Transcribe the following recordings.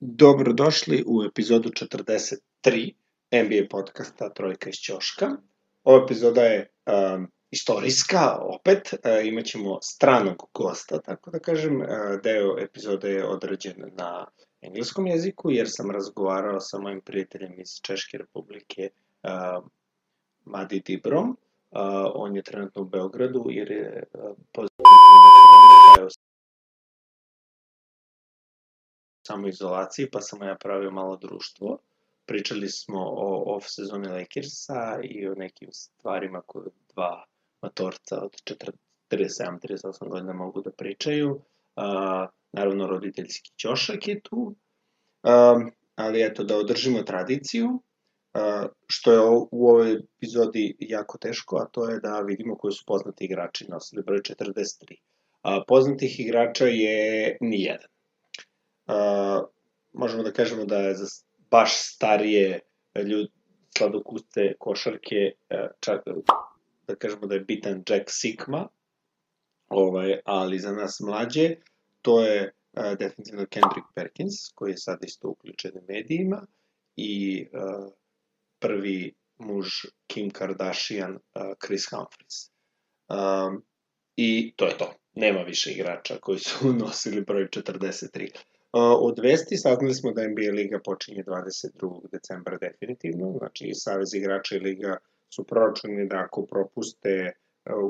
Dobrodošli u epizodu 43 NBA podcasta Trojka iz Ćoška. Ova epizoda je um, istorijska, opet, uh, imaćemo stranog gosta, tako da kažem. Uh, deo epizode je određen na engleskom jeziku, jer sam razgovarao sa mojim prijateljem iz Češke republike, uh, Madi Dibrom. Uh, on je trenutno u Beogradu, jer je uh, pozitivno na samoizolaciji, pa sam ja pravio malo društvo. Pričali smo o off sezoni Lakersa i o nekim stvarima koje dva matorca od 47-38 godina mogu da pričaju. Uh, naravno, roditeljski ćošak je tu. Um, ali eto, da održimo tradiciju, uh, što je u ovoj epizodi jako teško, a to je da vidimo koji su poznati igrači nosili broj 43. Uh, poznatih igrača je nijedan Možemo da kažemo da je za baš starije ljudi sladokuste košarke, čak, da kažemo da je bitan Jack Sigma, ovaj, ali za nas mlađe, to je uh, definitivno Kendrick Perkins, koji je sad isto uključen u medijima, i uh, prvi muž Kim Kardashian, Chris Humphries. Um, I to je to. Nema više igrača koji su nosili broj 43. Od vesti saznali smo da NBA Liga počinje 22. decembra definitivno, znači Savez igrača i Liga su proračuni da ako propuste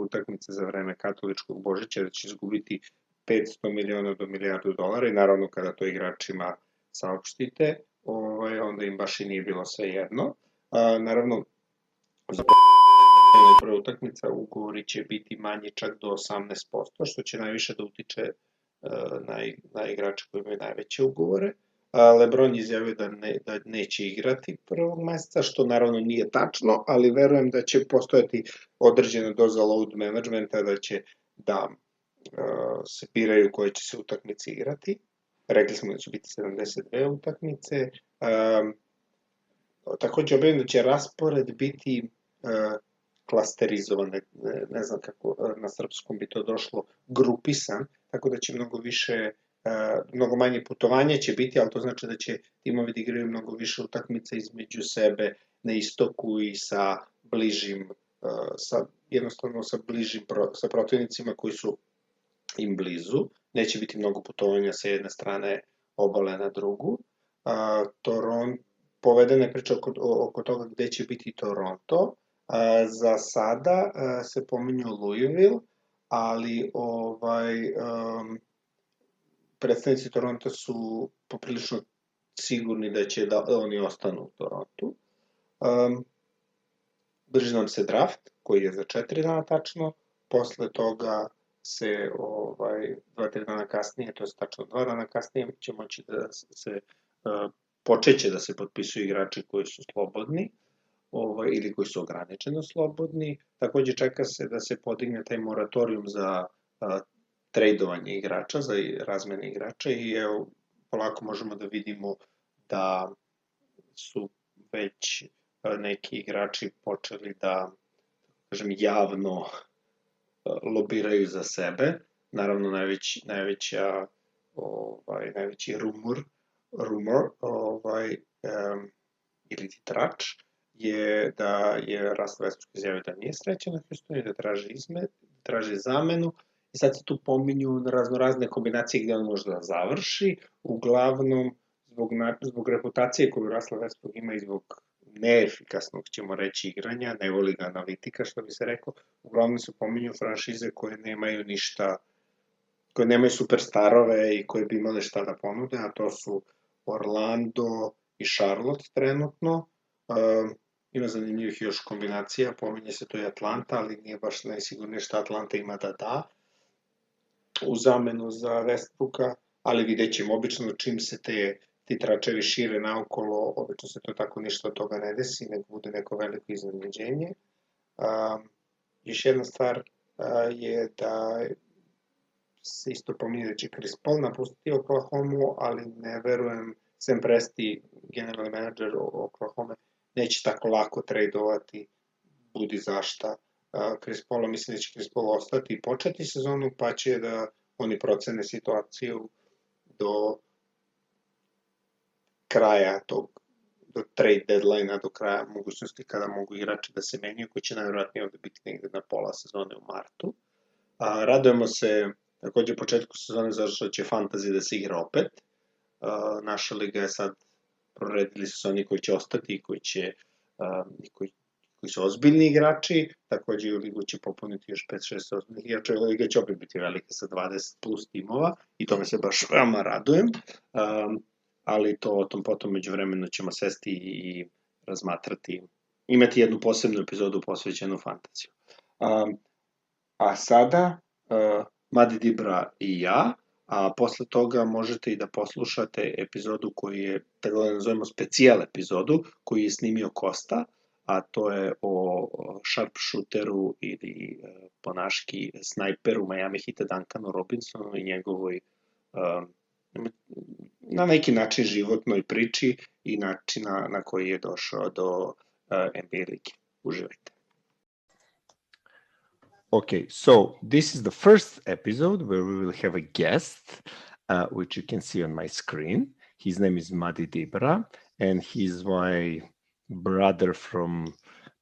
utakmice za vreme katoličkog božića da će izgubiti 500 miliona do milijardu dolara i naravno kada to igračima saopštite, ovaj, onda im baš i nije bilo sve jedno. A, naravno, za prva utakmica ugovori će biti manji čak do 18%, što će najviše da utiče na, na igrače koji imaju najveće ugovore. Lebron izjavio da, ne, da neće igrati prvog meseca, što naravno nije tačno, ali verujem da će postojati određena doza load managementa, da će da uh, se biraju koje će se utakmice igrati. Rekli smo da će biti 72 utakmice. Um, takođe objavim da će raspored biti uh, klasterizovan, ne, ne znam kako na srpskom bi to došlo, grupisan, tako da će mnogo više, mnogo manje putovanja će biti, ali to znači da će timovi da igraju mnogo više utakmica između sebe na istoku i sa bližim, sa, jednostavno sa bližim, sa protivnicima koji su im blizu. Neće biti mnogo putovanja sa jedne strane obale na drugu. Toronto, povedena je priča oko, oko toga gde će biti Toronto, za sada se pominju Louisville, ali ovaj, um, predstavnici Toronto su poprilično sigurni da će da oni ostanu u Torontu. Um, bliži nam se draft, koji je za četiri dana tačno, posle toga se ovaj, dva, tri dana kasnije, to je tačno dva dana kasnije, će moći da se, uh, počeće da se potpisuju igrači koji su slobodni. Uh, ovaj, ili koji su ograničeno slobodni. Takođe čeka se da se podigne taj moratorijum za a, tradovanje igrača, za razmene igrača i evo, polako možemo da vidimo da su već neki igrači počeli da kažem, javno lobiraju za sebe. Naravno, najveći, najveća, ovaj, najveći rumor, rumor ovaj, um, ili trač, je da je Russell Westbrook izjavio da nije srećan na Houstonu i da traži, izme, da traži zamenu. I sad se tu pominju raznorazne kombinacije gde on može da završi. Uglavnom, zbog, zbog reputacije koju Russell Westbrook ima i zbog neefikasnog, ćemo reći, igranja, ne voli ga analitika, što bi se rekao, uglavnom se pominju franšize koje nemaju ništa, koje nemaju superstarove i koje bi imale šta da ponude, a to su Orlando i Charlotte trenutno. Um, Ima zanimljivih još kombinacija, pominje se to i Atlanta, ali nije baš najsigurnije šta Atlanta ima da da u zamenu za Westbrooka, ali vidjet ćemo, obično čim se te ti tračevi šire naokolo, obično se to tako ništa od toga ne desi, nego bude neko veliko iznenađenje. Um, još jedna stvar uh, je da se isto pominje da će Chris Paul napustiti Oklahoma, ali ne verujem, Sam Presti, generalni menadžer Oklahoma, neće tako lako tradovati, budi zašta. Paul, mislim da će Paul ostati i početi sezonu, pa će da oni procene situaciju do kraja tog do trade deadline do kraja mogućnosti kada mogu igrači da se menjaju, koji će najvjerojatnije ovde biti negde na pola sezone u martu. A, radujemo se takođe početku sezone zato što će fantasy da se igra opet. A, naša liga je sad proredili su se oni koji će ostati i koji će a, koji, koji su ozbiljni igrači, takođe u ligu će popuniti još 5-6 ozbiljnih igrača, liga će opet biti velika sa 20 plus timova i tome se baš veoma radujem. Um, ali to o tom potom među vremenu ćemo sesti i razmatrati, imati jednu posebnu epizodu posvećenu fantaziju. Um, a sada, uh, Madi Dibra i ja, a posle toga možete i da poslušate epizodu koju je, tako da nazovemo specijal epizodu, koju je snimio Kosta, a to je o sharpshooteru ili uh, ponaški snajperu Miami Heat Duncanu Robinsonu i njegovoj uh, na neki način životnoj priči i načina na koji je došao do uh, NBA lige. Uživajte. Okay, so this is the first episode where we will have a guest, uh, which you can see on my screen. His name is Madi Debra, and he's my brother from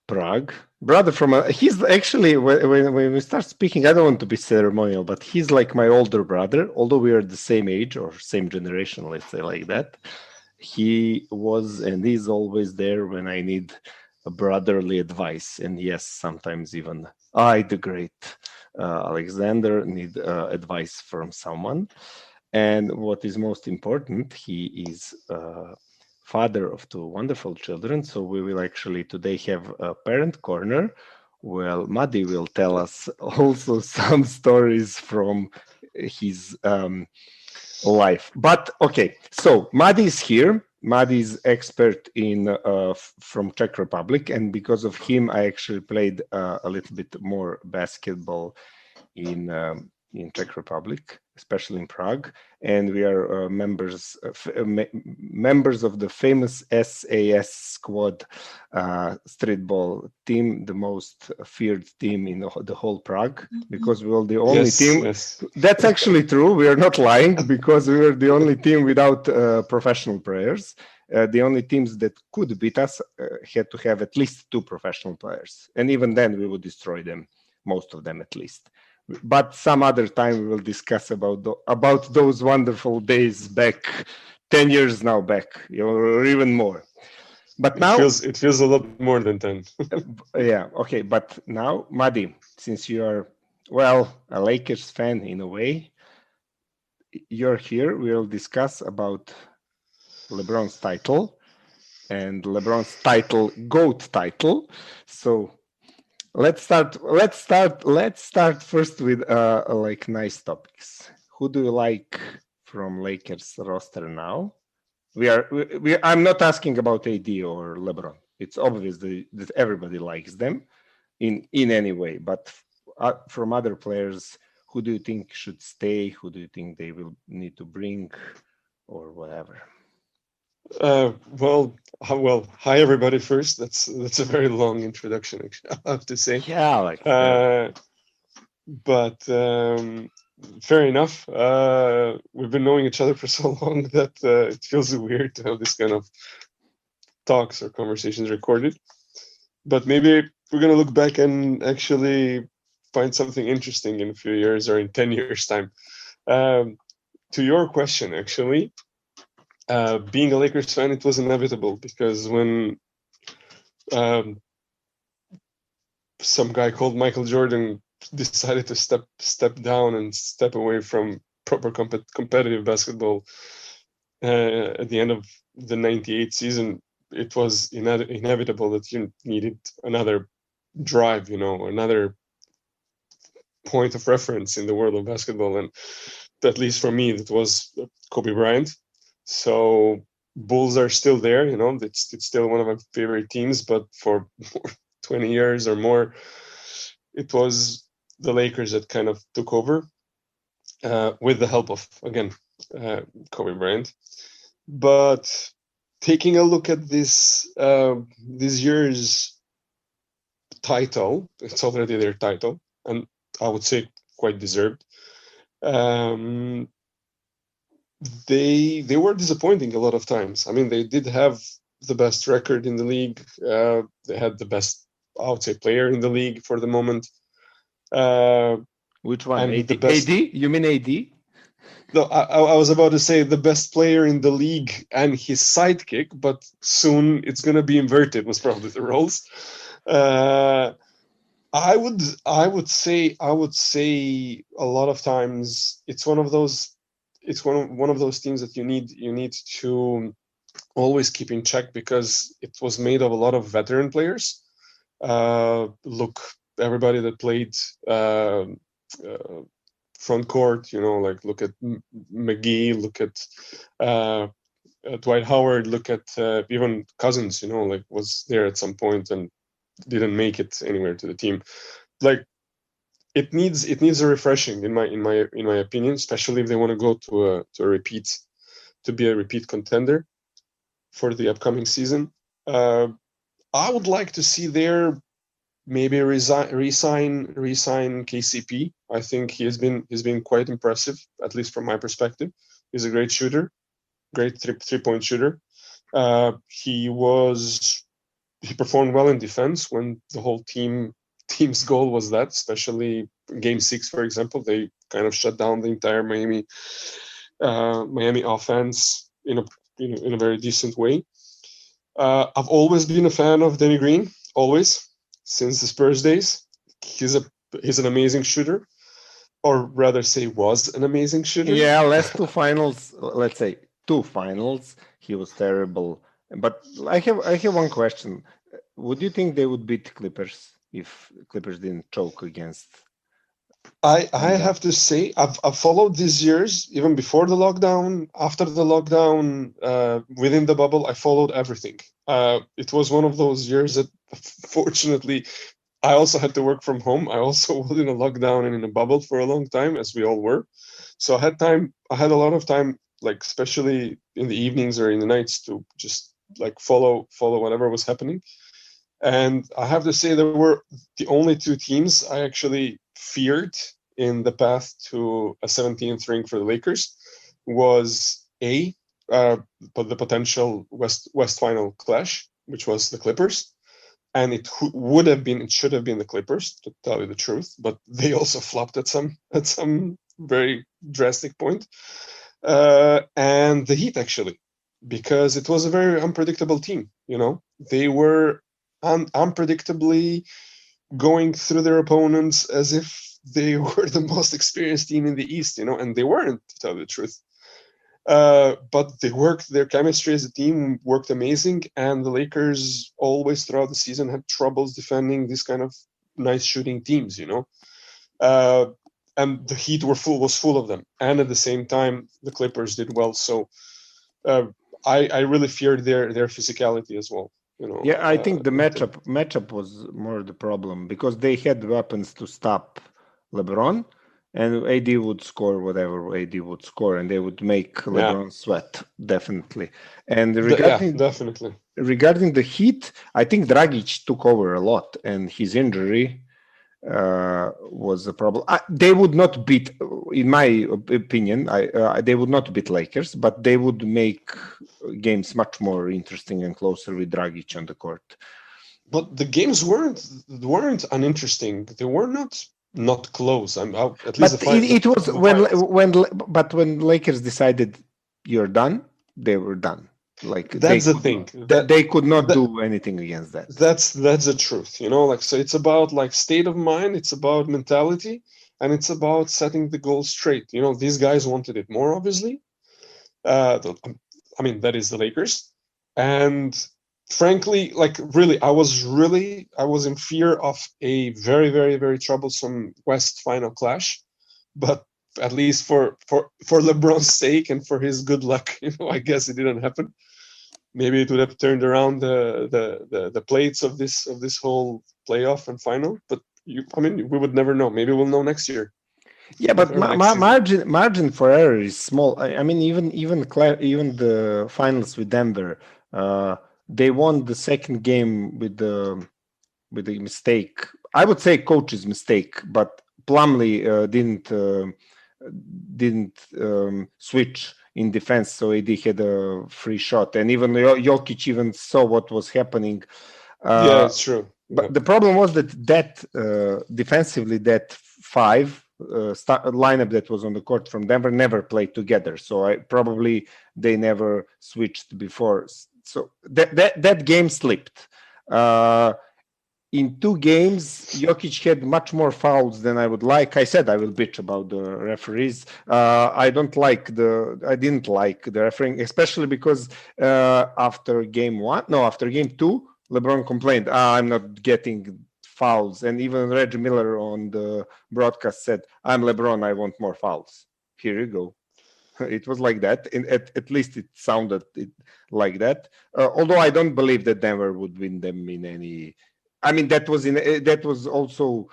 Prague. Brother from a, he's actually when, when we start speaking, I don't want to be ceremonial, but he's like my older brother, although we are the same age or same generation, let's say like that. He was and is always there when I need brotherly advice, and yes, sometimes even I, the great uh, Alexander, need uh, advice from someone. And what is most important, he is uh, father of two wonderful children. So we will actually today have a parent corner. Well, Madi will tell us also some stories from his um, life. But okay, so Madi is here. Madi is expert in uh, from Czech Republic, and because of him, I actually played uh, a little bit more basketball in um, in Czech Republic, especially in Prague, and we are uh, members uh, members of the famous SAS squad uh, streetball team, the most feared team in the whole Prague, mm-hmm. because we were the only yes, team. Yes. That's actually true. We are not lying because we were the only team without uh, professional players. Uh, the only teams that could beat us uh, had to have at least two professional players, and even then we would destroy them, most of them at least but some other time we will discuss about the, about those wonderful days back 10 years now back or even more. But it now feels, it feels a lot more than 10 uh, yeah okay but now madi since you are well a lakers fan in a way you're here we'll discuss about lebron's title and lebron's title goat title. So let's start let's start let's start first with uh like nice topics. Who do you like from lakers roster now? We are we, we i'm not asking about ad or lebron. It's obvious that, that everybody likes them in in any way but uh, from other players who do you think should stay? Who do you think they will need to bring or whatever uh, well, well, hi everybody. First, that's that's a very long introduction. Actually, I have to say. Yeah, like. Uh, but um, fair enough. Uh, we've been knowing each other for so long that uh, it feels weird to have this kind of talks or conversations recorded. But maybe we're gonna look back and actually find something interesting in a few years or in ten years' time. Um, to your question, actually, uh, being a Lakers fan, it was inevitable because when um, some guy called Michael Jordan decided to step step down and step away from proper comp- competitive basketball uh, at the end of the 98 season it was ine- inevitable that you needed another drive you know another point of reference in the world of basketball. And at least for me that was kobe bryant so Bulls are still there. You know, it's it's still one of my favorite teams. But for 20 years or more, it was the Lakers that kind of took over uh, with the help of again uh, Kobe Bryant. But taking a look at this uh, this year's title, it's already their title, and I would say quite deserved. Um, they they were disappointing a lot of times. I mean, they did have the best record in the league. Uh, they had the best, I would say, player in the league for the moment. Uh, Which one? AD? the best- AD? You mean AD? no, I, I was about to say the best player in the league and his sidekick, but soon it's going to be inverted. Was probably the roles. Uh, I would I would say I would say a lot of times it's one of those it's one of, one of those teams that you need you need to always keep in check because it was made of a lot of veteran players. Uh, look, everybody that played uh, uh, front court, you know, like look at M- McGee, look at uh, uh, Dwight Howard, look at uh, even Cousins, you know, like was there at some point and didn't make it anywhere to the team. Like it needs it needs a refreshing in my in my in my opinion, especially if they want to go to a to a repeat to be a repeat contender for the upcoming season. Uh, I would like to see their maybe resign resign resign KCP. I think he has been he's been quite impressive, at least from my perspective. He's a great shooter, great three three point shooter. Uh, he was he performed well in defense when the whole team team's goal was that, especially game six, for example. They kind of shut down the entire Miami uh, Miami offense in a in in a very decent way. Uh, I've always been a fan of Danny Green, always since the Spurs days. He's a he's an amazing shooter, or rather say was an amazing shooter. Yeah, last two finals, let's say two finals, he was terrible. But I have I have one question. Would you think they would beat Clippers if Clippers didn't choke against? I I Yeah. have to say I've I've followed these years even before the lockdown, after the lockdown, uh, within the bubble. I followed everything. Uh, it was one of those years that, fortunately, I also had to work from home. I also was in a lockdown and in a bubble for a long time, as we all were. So I had time. I had a lot of time, like especially in the evenings or in the nights, to just like follow follow whatever was happening. And I have to say, there were the only two teams I actually feared in the path to a 17th ring for the Lakers was a uh, the potential West West final clash, which was the Clippers, and it would have been it should have been the Clippers to tell you the truth, but they also flopped at some at some very drastic point, uh, and the Heat actually because it was a very unpredictable team. You know, they were un- unpredictably going through their opponents as if they were the most experienced team in the East, you know, and they weren't, to tell the truth. Uh, but they worked, their chemistry as a team worked amazing, and the Lakers always throughout the season had troubles defending these kind of nice shooting teams, you know. Uh, and the Heat were full was full of them, and at the same time, the Clippers did well. So, uh, I I really feared their their physicality as well. You know. Yeah, I think uh, the matchup matchup was more the problem because they had weapons to stop LeBron, and AD would score whatever AD would score, and they would make LeBron sweat definitely. And regarding yeah, definitely. regarding the Heat, I think Dragic took over a lot, and his injury uh, was a problem. I, they would not beat, in my opinion, I, uh, they would not beat Lakers, but they would make games much more interesting and closer with Dragic on the court. But the games weren't weren't uninteresting. They were not not close. I'm out at least But it, it was when when but when Lakers decided you're done, they were done. Like That's the thing. not- That- they could not that- do anything against that. that's that's the truth you know? Like so it's about like state of mind it's about mentality and it's about setting the goal straight. You know these guys wanted it more obviously. Uh i mean that is the lakers. And frankly like really i was really i was in fear of a very very very troublesome west final clash. But at least for for for lebron's sake and for his good luck you know i guess it didn't happen maybe it would have turned around the the the, the plates of this of this whole playoff and final but you i mean we would never know maybe we'll know next year Yeah, but ma- ma- margin margin for error is small. I, I mean, even even even the finals with Denver, uh, they won the second game with the with the mistake. I would say coach's mistake, but Plumlee uh, didn't uh, didn't um, switch in defense, so AD had a free shot, and even Jokic even saw what was happening. Uh, yeah, it's true. But yeah. the problem was that that uh, defensively, that five uh, start, lineup that was on the court from Denver never played together. So I probably they never switched before. So that that that game slipped. Uh, in two games, Jokic had much more fouls than I would like. I said I will bitch about the referees. Uh, I don't like the. I didn't like the refereeing, especially because uh, after game one, no, after game two, LeBron complained, ah, "I'm not getting fouls," and even Reggie Miller on the broadcast said, "I'm LeBron. I want more fouls." Here you go. It was like that. At, at least it sounded it, like that. Uh, although I don't believe that Denver would win them in any I mean, that was in eh, that was also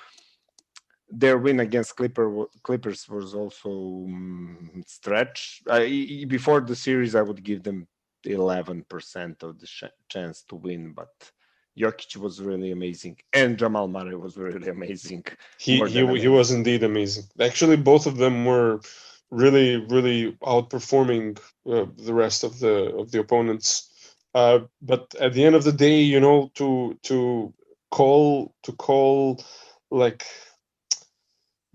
their win against Clipper Clippers was also um, stretch. I, before the series, I would give them eleven percent of the sh- chance to win, but Jokic was really amazing, and Jamal Murray was really amazing. He he amazing. he was indeed amazing. Actually, both of them were really really outperforming uh, the rest of the of the opponents. Uh, but at the end of the day, you know, to to call to call like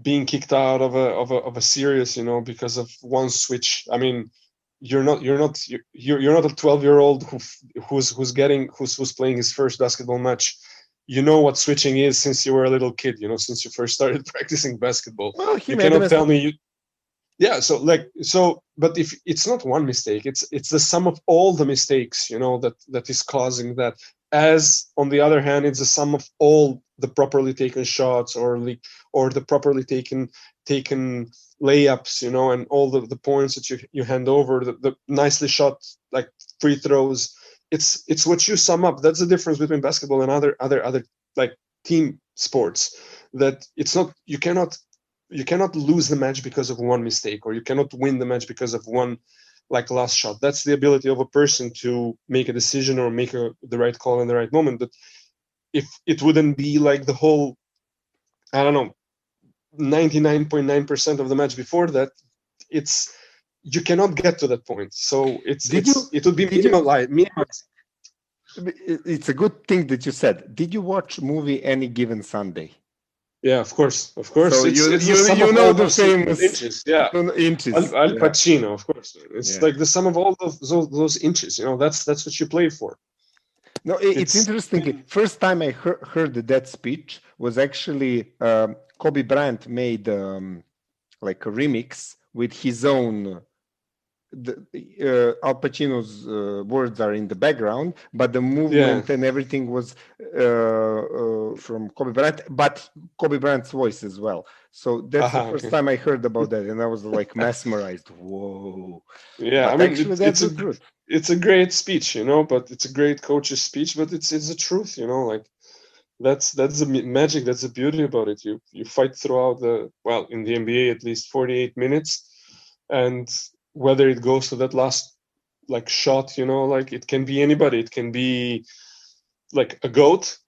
being kicked out of a of a of a series, you know, because of one switch. I mean, you're not you're not you're, you're not a 12 year old who who's who's getting who's who's playing his first basketball match. You know what switching is since you were a little kid you know since you first started practicing basketball. Well, you cannot tell me you yeah so like so but if it's not one mistake it's it's the sum of all the mistakes you know that that is causing that as on the other hand it's the sum of all the properly taken shots or the or the properly taken taken layups you know and all the, the points that you, you hand over the, the nicely shot like free throws. It's it's what you sum up. That's the difference between basketball and other other other like team sports. That it's not you cannot you cannot lose the match because of one mistake or you cannot win the match because of one like last shot. That's the ability of a person to make a decision or make a, the right call in the right moment. But if it wouldn't be like the whole, I don't know, 99.9% of the match before that, it's you cannot get to that point. So it's, it's you, it would be minimalized. minimalized. It's a good thing that you said. Did you watch movie Any Given Sunday? Yeah, of course, of course. So it's, you, it's you, you know the famous inches. Yeah, inches. Al, Al Pacino, yeah. of course. It's yeah. like the sum of all of those, those inches. You know, that's that's what you play for. No, it, it's, it's, interesting. First time I heard, heard that speech was actually um, Kobe Bryant made um, like a remix with his own the, uh, Al Pacino's uh, words are in the background, but the movement yeah. and everything was uh, uh, from Kobe Bryant, but Kobe Bryant's voice as well. So that's uh-huh, the first okay. time I heard about that, and I was like mesmerized. Whoa! Yeah, but I mean, actually, it's, a good. it's a great speech, you know, but it's a great coach's speech, but it's it's the truth, you know, like that's that's the magic, that's the beauty about it. You you fight throughout the well in the NBA at least forty eight minutes, and whether it goes to that last like shot you know like it can be anybody. It can be like a goat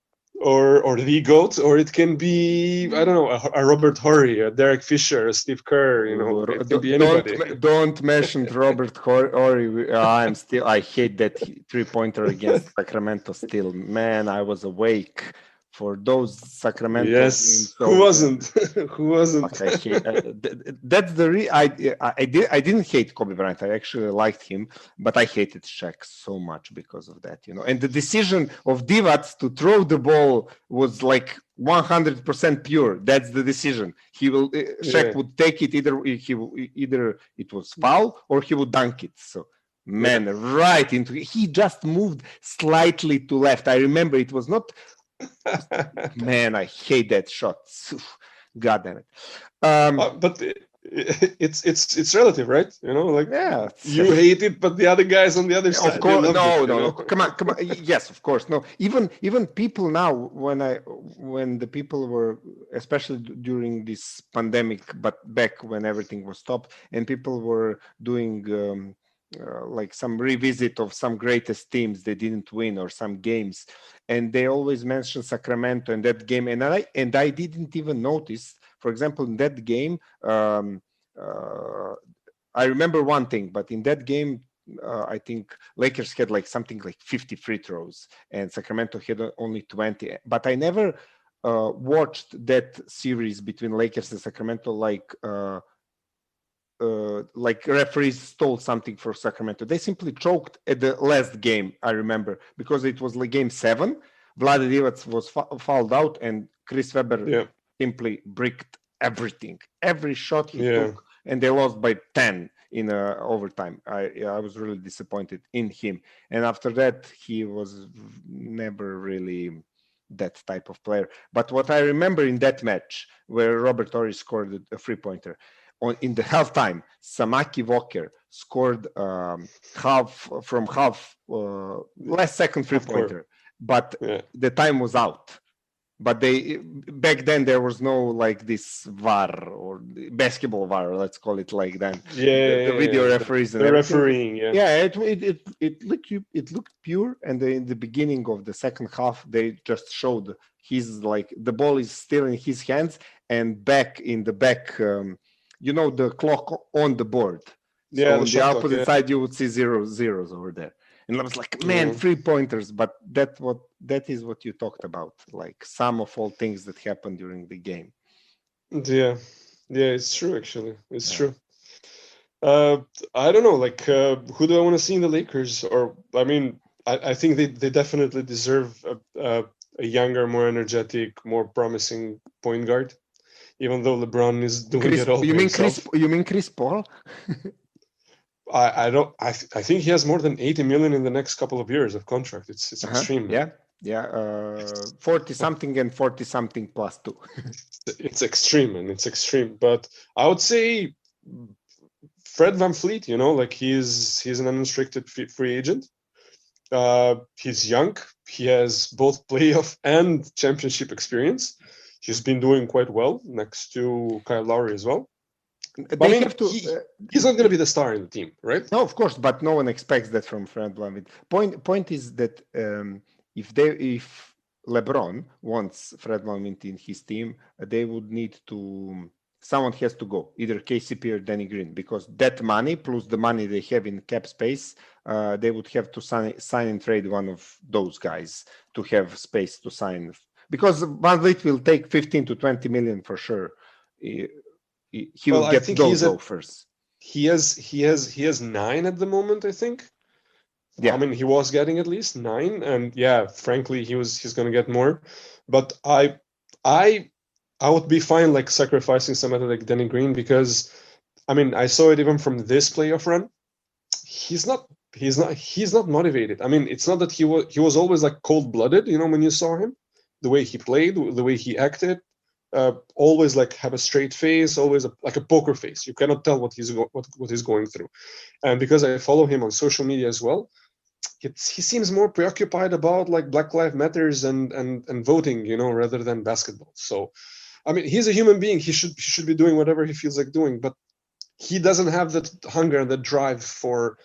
or or the goat or it can be i don't know a, a robert horry a derek fisher a steve kerr you know it can be anybody. don't, don't mention robert horry. Uh, I'm still i hate that three pointer against sacramento still. Man i was awake for those Sacramento. Yes, who wasn't? who wasn't? hate, uh, that's the re- I, I I did I didn't hate Kobe Bryant. I actually liked him, but I hated Shaq so much because of that. You know, and the decision of Divac to throw the ball was like 100% pure. That's the decision. He will uh, Shaq yeah. would take it either he either it was foul or he would dunk it. So man yeah. right into he just moved slightly to left i remember it was not Man, I hate that shot. God damn it. Um, uh, but it's it's it's relative, right? You know, like yeah, you hate it, but the other guys on the other side. Of course, no, it, no, no. Come on, come on. yes, of course, no. Even even people now, when I when the people were, especially during this pandemic, but back when everything was stopped, and people were doing. Um, uh, like some revisit of some greatest teams they didn't win or some games and they always mention sacramento in that game and i and i didn't even notice for example in that game um, uh, I remember one thing, but in that game, uh, I think Lakers had like something like 50 free throws, and Sacramento had only 20. But I never uh, watched that series between Lakers and Sacramento like uh, like referees stole something for Sacramento. They simply choked at the last game. I remember because it was like game seven. Vlade Divac was fouled out, and Chris Webber Yeah. simply bricked everything, every shot he Yeah. took, and they lost by ten in uh, overtime. I I was really disappointed in him, and after that he was never really that type of player. But what I remember in that match where Robert Horry scored a free pointer, on in the halftime, Samaki Walker scored um, half from half uh, last second three pointer, but Yeah. the time was out. But they back then there was no like this VAR or basketball VAR, let's call it like that. Yeah, the, the video yeah, referees and The everything. refereeing, yeah. Yeah, it it it, it looked it looked pure, and in the beginning of the second half, they just showed he's like the ball is still in his hands, and back in the back, um, you know, the clock on the board. Yeah, so on the clock, opposite yeah. side, you would see zero zeros over there, and I was like, man, Yeah. three pointers. But that what that is what you talked about, like some of all things that happened during the game. Yeah, yeah, it's true. Actually, it's Yeah. true. Uh, I don't know. Like, uh, who do I want to see in the Lakers? Or, I mean, I, I think they, they definitely deserve a, a, a younger, more energetic, more promising point guard. Even though LeBron is doing Chris, it all you mean himself. Chris? You mean Chris Paul? I, I don't. I, th- I think he has more than eighty million in the next couple of years of contract. It's it's Uh-huh, extreme. Yeah, yeah. Uh, Forty something and forty something plus two. it's extreme and it's extreme but i would say fred VanVleet you know like he's he's an unrestricted free free agent uh he's young he has both playoff and championship experience he's been doing quite well next to kyle lowry as well they I mean, have to. he- uh, he's not going to be the star in the team right no, of course, but no one expects that from Fred VanVleet. Point point is that um, if they if LeBron wants Fred VanVleet in his team, they would need to. Someone has to go, either KCP or Danny Green, because that money plus the money they have in cap space, uh, they would have to sign, sign and trade one of those guys to have space to sign. Because VanVleet will take 15 to 20 million for sure. He, he he Well, will get he's offers. he has he has he has nine at the moment i think Yeah. i mean he was getting at least nine and yeah frankly he was he's going to get more but i i i would be fine like sacrificing somebody like Danny green because i mean i saw it even from this playoff run he's not he's not he's not motivated i mean it's not that he was he was always like cold-blooded you know when you saw him the way he played the way he acted uh, always like have a straight face, always a, like a poker face. You cannot tell what he's what what he's going through, and because I follow him on social media as well, it's, he seems more preoccupied about like Black Lives Matters and and and voting, you know, rather than basketball. So, I mean, he's a human being. He should he should be doing whatever he feels like doing, but he doesn't have that hunger and that drive for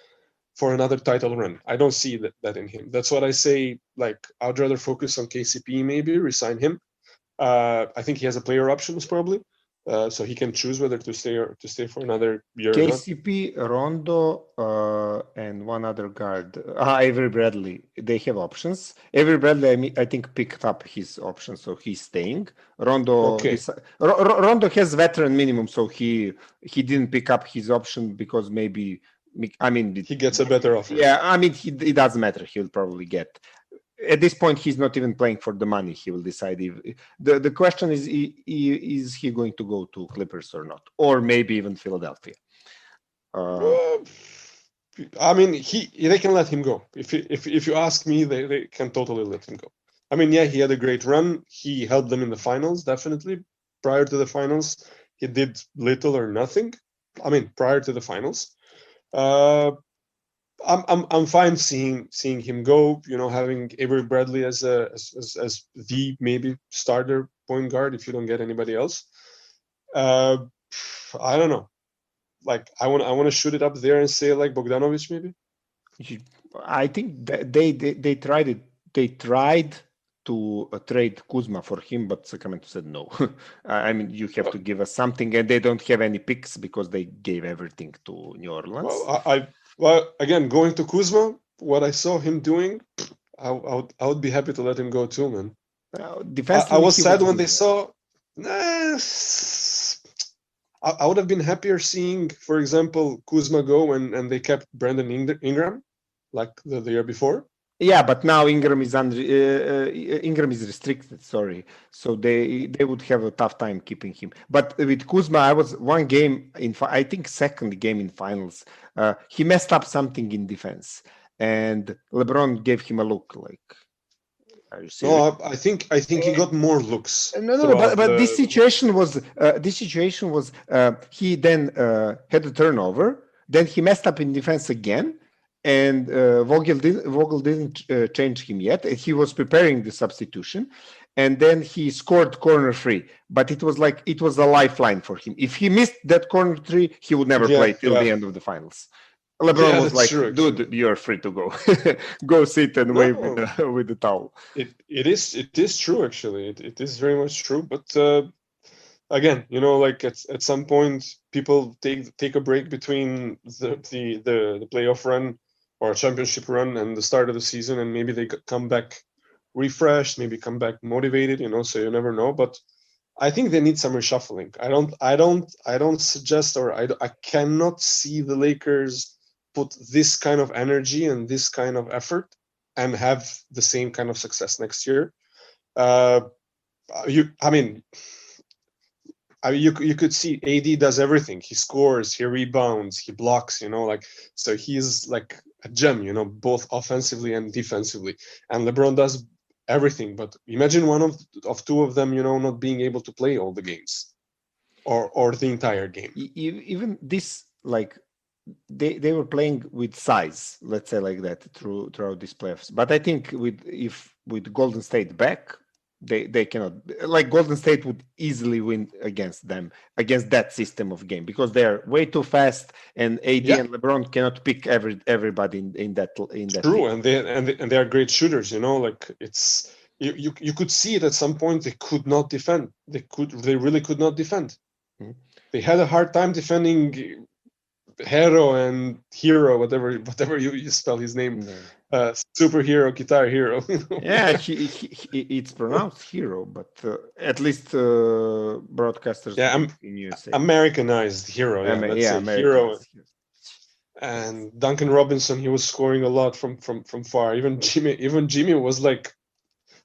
for another title run. I don't see that, that in him. That's what I say. Like, I'd rather focus on KCP, maybe resign him. Uh, I think he has a player options probably, uh, so he can choose whether to stay or to stay for another year. or not. KCP, Rondo, uh, and one other guard, uh, Avery Bradley. They have options. Avery Bradley, I, mean, I think, picked up his option, so he's staying. Rondo, Okay. is- Ro- Ro- Rondo has veteran minimum, so he he didn't pick up his option because maybe. I mean, He gets a better offer. yeah, I mean, he, it doesn't matter. He'll probably get. At this point, he's not even playing for the money. He will decide if the the question is: is he going to go to Clippers or not, or maybe even Philadelphia? Uh, I mean, he they can let him go. If you- if if you ask me, they, they can totally let him go. I mean, yeah, he had a great run. He helped them in the finals, definitely. Prior to the finals, he did little or nothing. I mean, prior to the finals, uh, I'm I'm I'm fine seeing seeing him go. You know, having Avery Bradley as a as, as, the maybe starter point guard if you don't get anybody else. Uh, I don't know like I want I want to shoot it up there and say like Bogdanovich maybe. I think they, they they tried it. They tried to uh, trade Kuzma for him, but Sacramento said no. I mean, you have to give us something, and they don't have any picks because they gave everything to New Orleans. Well, I, I well again going to Kuzma, what I saw him doing, I, I would I would be happy to let him go too, man. Uh, I, I was sad when they saw. Nah, I, I would have been happier seeing, for example, Kuzma go and, and they kept Brandon Ingram like the, the year before. Yeah, but now Ingram is under, uh, uh, Ingram is restricted. Sorry, so they they would have a tough time keeping him. But with Kuzma, I was one game in I think second game in finals. Uh, he messed up something in defense, and LeBron gave him a look like. No, I think I think he got more looks. No, no, but, but the... this situation was uh, this situation was uh, he then uh, had a turnover, then he messed up in defense again, and uh, Vogel, did, Vogel didn't uh, change him yet. He was preparing the substitution, and then he scored corner three. But it was like it was a lifeline for him. If he missed that corner three, he would never yeah, play till yeah. the end of the finals. LeBron yeah, was like, true, "Dude, you're free to go. go sit and no, wave with the, with the towel." It it is it is true actually. It, it is very much true. But uh, again, you know, like at, at some point, people take take a break between the the the, the playoff run or a championship run and the start of the season, and maybe they could come back refreshed, maybe come back motivated. You know, so you never know. But I think they need some reshuffling. I don't, I don't, I don't suggest, or I, I cannot see the Lakers put this kind of energy and this kind of effort and have the same kind of success next year. Uh, you, I mean, I mean, you you could see AD does everything. He scores, he rebounds, he blocks. You know, like so he's like a gem, you know, both offensively and defensively. And LeBron does everything. But imagine one of of two of them, you know, not being able to play all the games, or or the entire game. Even this, like, they they were playing with size, let's say like that, through throughout these playoffs. But I think with if with Golden State back, they they cannot like golden state would easily win against them against that system of game because they're way too fast and ad yeah. and lebron cannot pick every everybody in, in that in that true and they and they, and they are great shooters you know like it's you, you you could see it at some point they could not defend they could they really could not defend mm-hmm. they had a hard time defending hero and hero whatever whatever you, you spell his name yeah uh, superhero guitar hero. yeah, he, he, he, it's pronounced hero, but uh, at least uh, broadcasters yeah, I'm, in USA. Americanized hero. Yeah, Amer- yeah hero. And Duncan Robinson, he was scoring a lot from from from far. Even Jimmy, even Jimmy was like,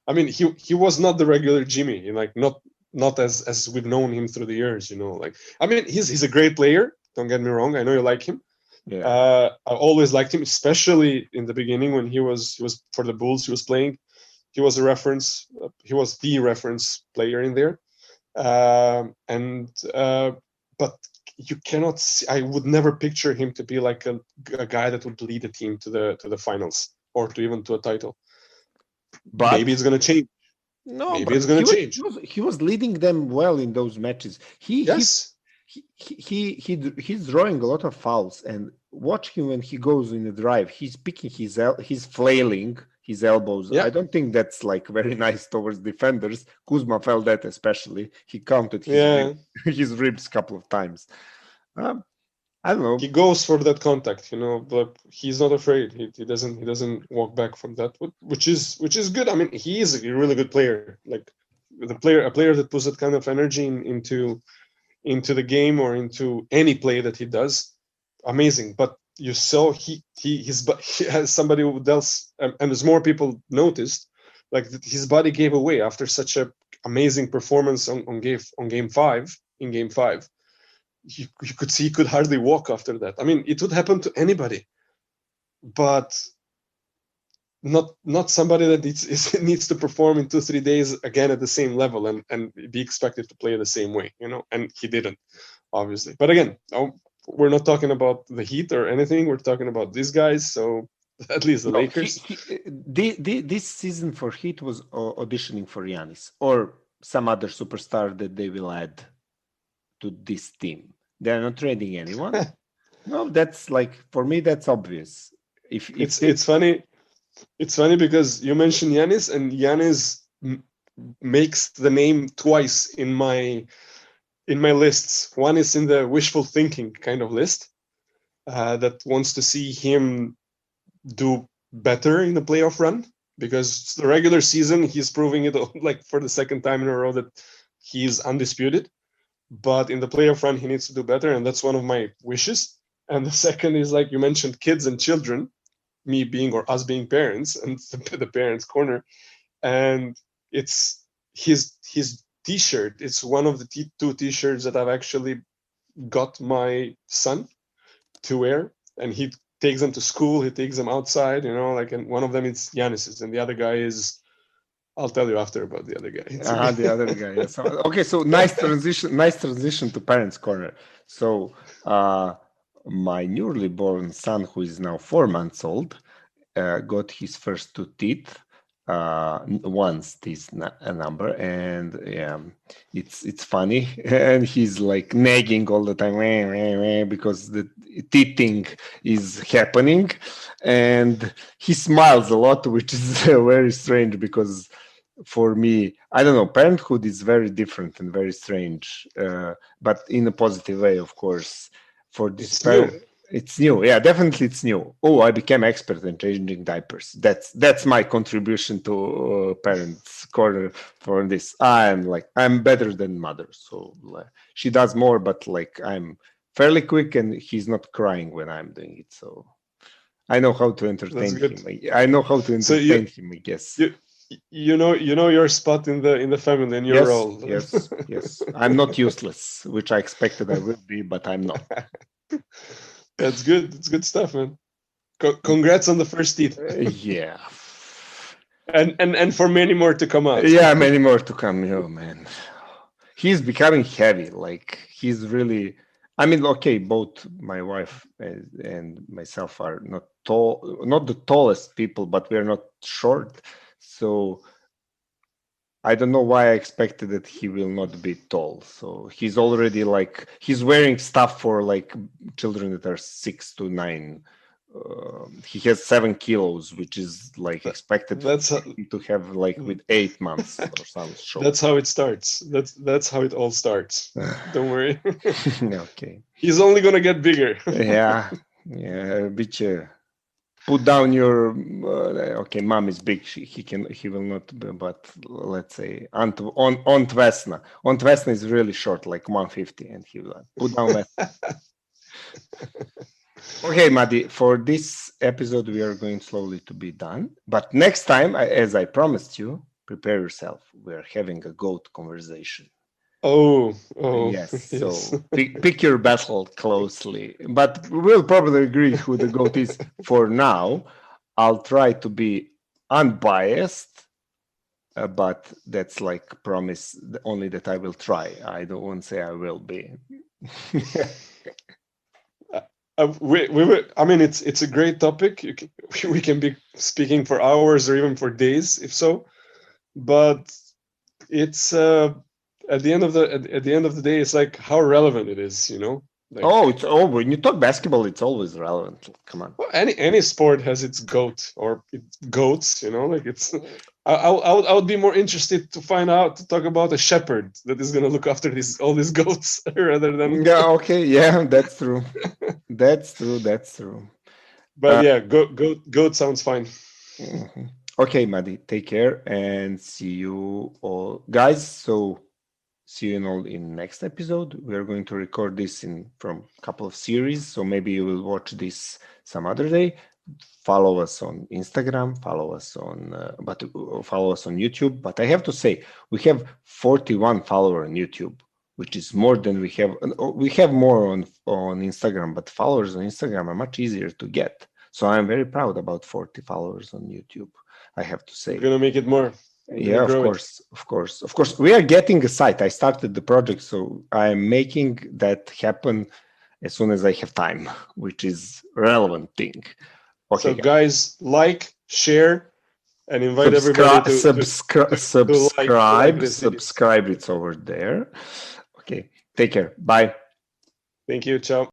I mean, he he was not the regular Jimmy, like not not as as we've known him through the years, you know. Like, I mean, he's he's a great player. Don't get me wrong. I know you like him, yeah. Uh, I always liked him, especially in the beginning when he was he was for the Bulls. He was playing. He was a reference. Uh, he was the reference player in there. Um, and uh, but you cannot. See, I would never picture him to be like a, a guy that would lead a team to the to the finals or to even to a title. But maybe it's gonna change. No, maybe it's gonna he change. Was, he was, he was leading them well in those matches. He yes he, he he he's drawing a lot of fouls and watch him when he goes in the drive he's picking his el- he's flailing his elbows. Yeah. i don't think that's like very nice towards defenders. Kuzma felt that especially. He counted his, yeah. rib, his ribs a couple of times. Um, i don't know. He goes for that contact you know but he's not afraid. He, he doesn't he doesn't walk back from that which is which is good. I mean he is a really good player. Like the player a player that puts that kind of energy in, into into the game or into any play that he does, amazing. But you saw he he his he has somebody else, um, and, and as more people noticed, like his body gave away after such a amazing performance on, on game on game five in game five. You, you could see he could hardly walk after that. I mean, it would happen to anybody, but not not somebody that needs is, needs to perform in two three days again at the same level and and be expected to play the same way you know? And he didn't obviously. But again oh, we're not talking about the heat or anything. We're talking about these guys. So at least the no, lakers. he, he, the, the, this season for heat was uh, auditioning for Giannis or some other superstar that they will add to this team. They're not trading anyone. No that's like for me that's obvious. If, if it's they, it's funny it's funny because you mentioned Giannis, and Giannis m- makes the name twice in my in my lists. One is in the wishful thinking kind of list uh, that wants to see him do better in the playoff run because the regular season he's proving it like for the second time in a row that he's undisputed. But in the playoff run, he needs to do better, and that's one of my wishes. And the second is like you mentioned, kids and children, me being or us being parents, and the, the parents' corner, and it's his his T-shirt. It's one of the t- two T-shirts that I've actually got my son to wear, and he takes them to school. He takes them outside, you know, like and one of them is Giannis's, and the other guy is. I'll tell you after about the other guy. Ah, the other guy. Yes. Okay, so nice transition. Nice transition to parents' corner. So, uh, my newly born son, who is now four months old, uh, got his first two teeth uh, once this n- number, and yeah, it's it's funny, and he's like nagging all the time because the teething is happening, and he smiles a lot, which is very strange because for me, I don't know, parenthood is very different and very strange, uh, but in a positive way, of course. For this It's new. it's new. Yeah, definitely it's new. Oh, I became expert in changing diapers. That's that's my contribution to uh, parents corner for this. I'm like I'm better than mother, so like, she does more, but like I'm fairly quick, and he's not crying when I'm doing it. So I know how to entertain him. I- know how to So you- entertain him. I guess. you- you know you know your spot in the in the family and your yes, role. yes, yes. I'm not useless, which I expected I would be, but I'm not. That's good. It's good stuff, man. Co- congrats on the first teeth, Uh, yeah. and and and for many more to come out. yeah many more to come oh man he's becoming heavy like he's really i mean okay both my wife and and myself are not tall not the tallest people but we're not short so i don't know why i expected that he will not be tall so he's already like he's wearing stuff for like children that are six to nine uh, he has seven kilos which is like expected That's how, to have like with eight months or some short. that's how it starts. That's that's how it all starts. Don't worry. okay. He's only gonna get bigger. Yeah. Yeah. Bitch. Put down your. Uh, okay, mom is big. She, he can. He will not. Be, but let's say Ant on on Vesna. On Vesna is really short, like 150, and he will put down. Okay, Madi, for this episode, we are going slowly to be done. But next time, as I promised you, prepare yourself. We're having a goat conversation. Oh, oh, yes, so pick, pick your battle closely. But we'll probably agree who the goat is for now. I'll try to be unbiased, uh, but that's like promise only that I will try. I don't want to say I will be. Uh, we, we were, I mean, it's it's a great topic. You can, we can be speaking for hours or even for days, if so. But it's uh, at the end of the at, at the end of the day, it's like how relevant it is, you know. Like, oh, it's oh when you talk basketball, it's always relevant. Come on. well, any any sport has its goat or its goats, you know. Like it's, I, I, I would I would be more interested to find out to talk about a shepherd that is going to look after these all these goats rather than. Yeah. Okay. Yeah, that's true. that's true. That's true. But Uh, yeah, goat goat goat sounds fine. Mhm. Okay, Maddie, take care and see you all, guys. So, see you in all in next episode. We are going to record this in from a couple of series, so maybe you will watch this some other day. Follow us on Instagram, follow us on, uh, but uh, follow us on YouTube. But I have to say, we have 41 followers on YouTube, which is more than we have. uh, We have more on on Instagram, but followers on Instagram are much easier to get. So I'm very proud about 40 followers on YouTube. I have to say. We're gonna make it more. Yeah, of grow it. course, of course, of course. We are getting a site. I started the project, so I'm making that happen as soon as I have time, which is relevant thing. Okay, so guys. like, share, and invite subscribe, everybody to, to subscri- like- subscribe, like this subscribe. It's over there. Okay, take care. Bye. Thank you. Ciao.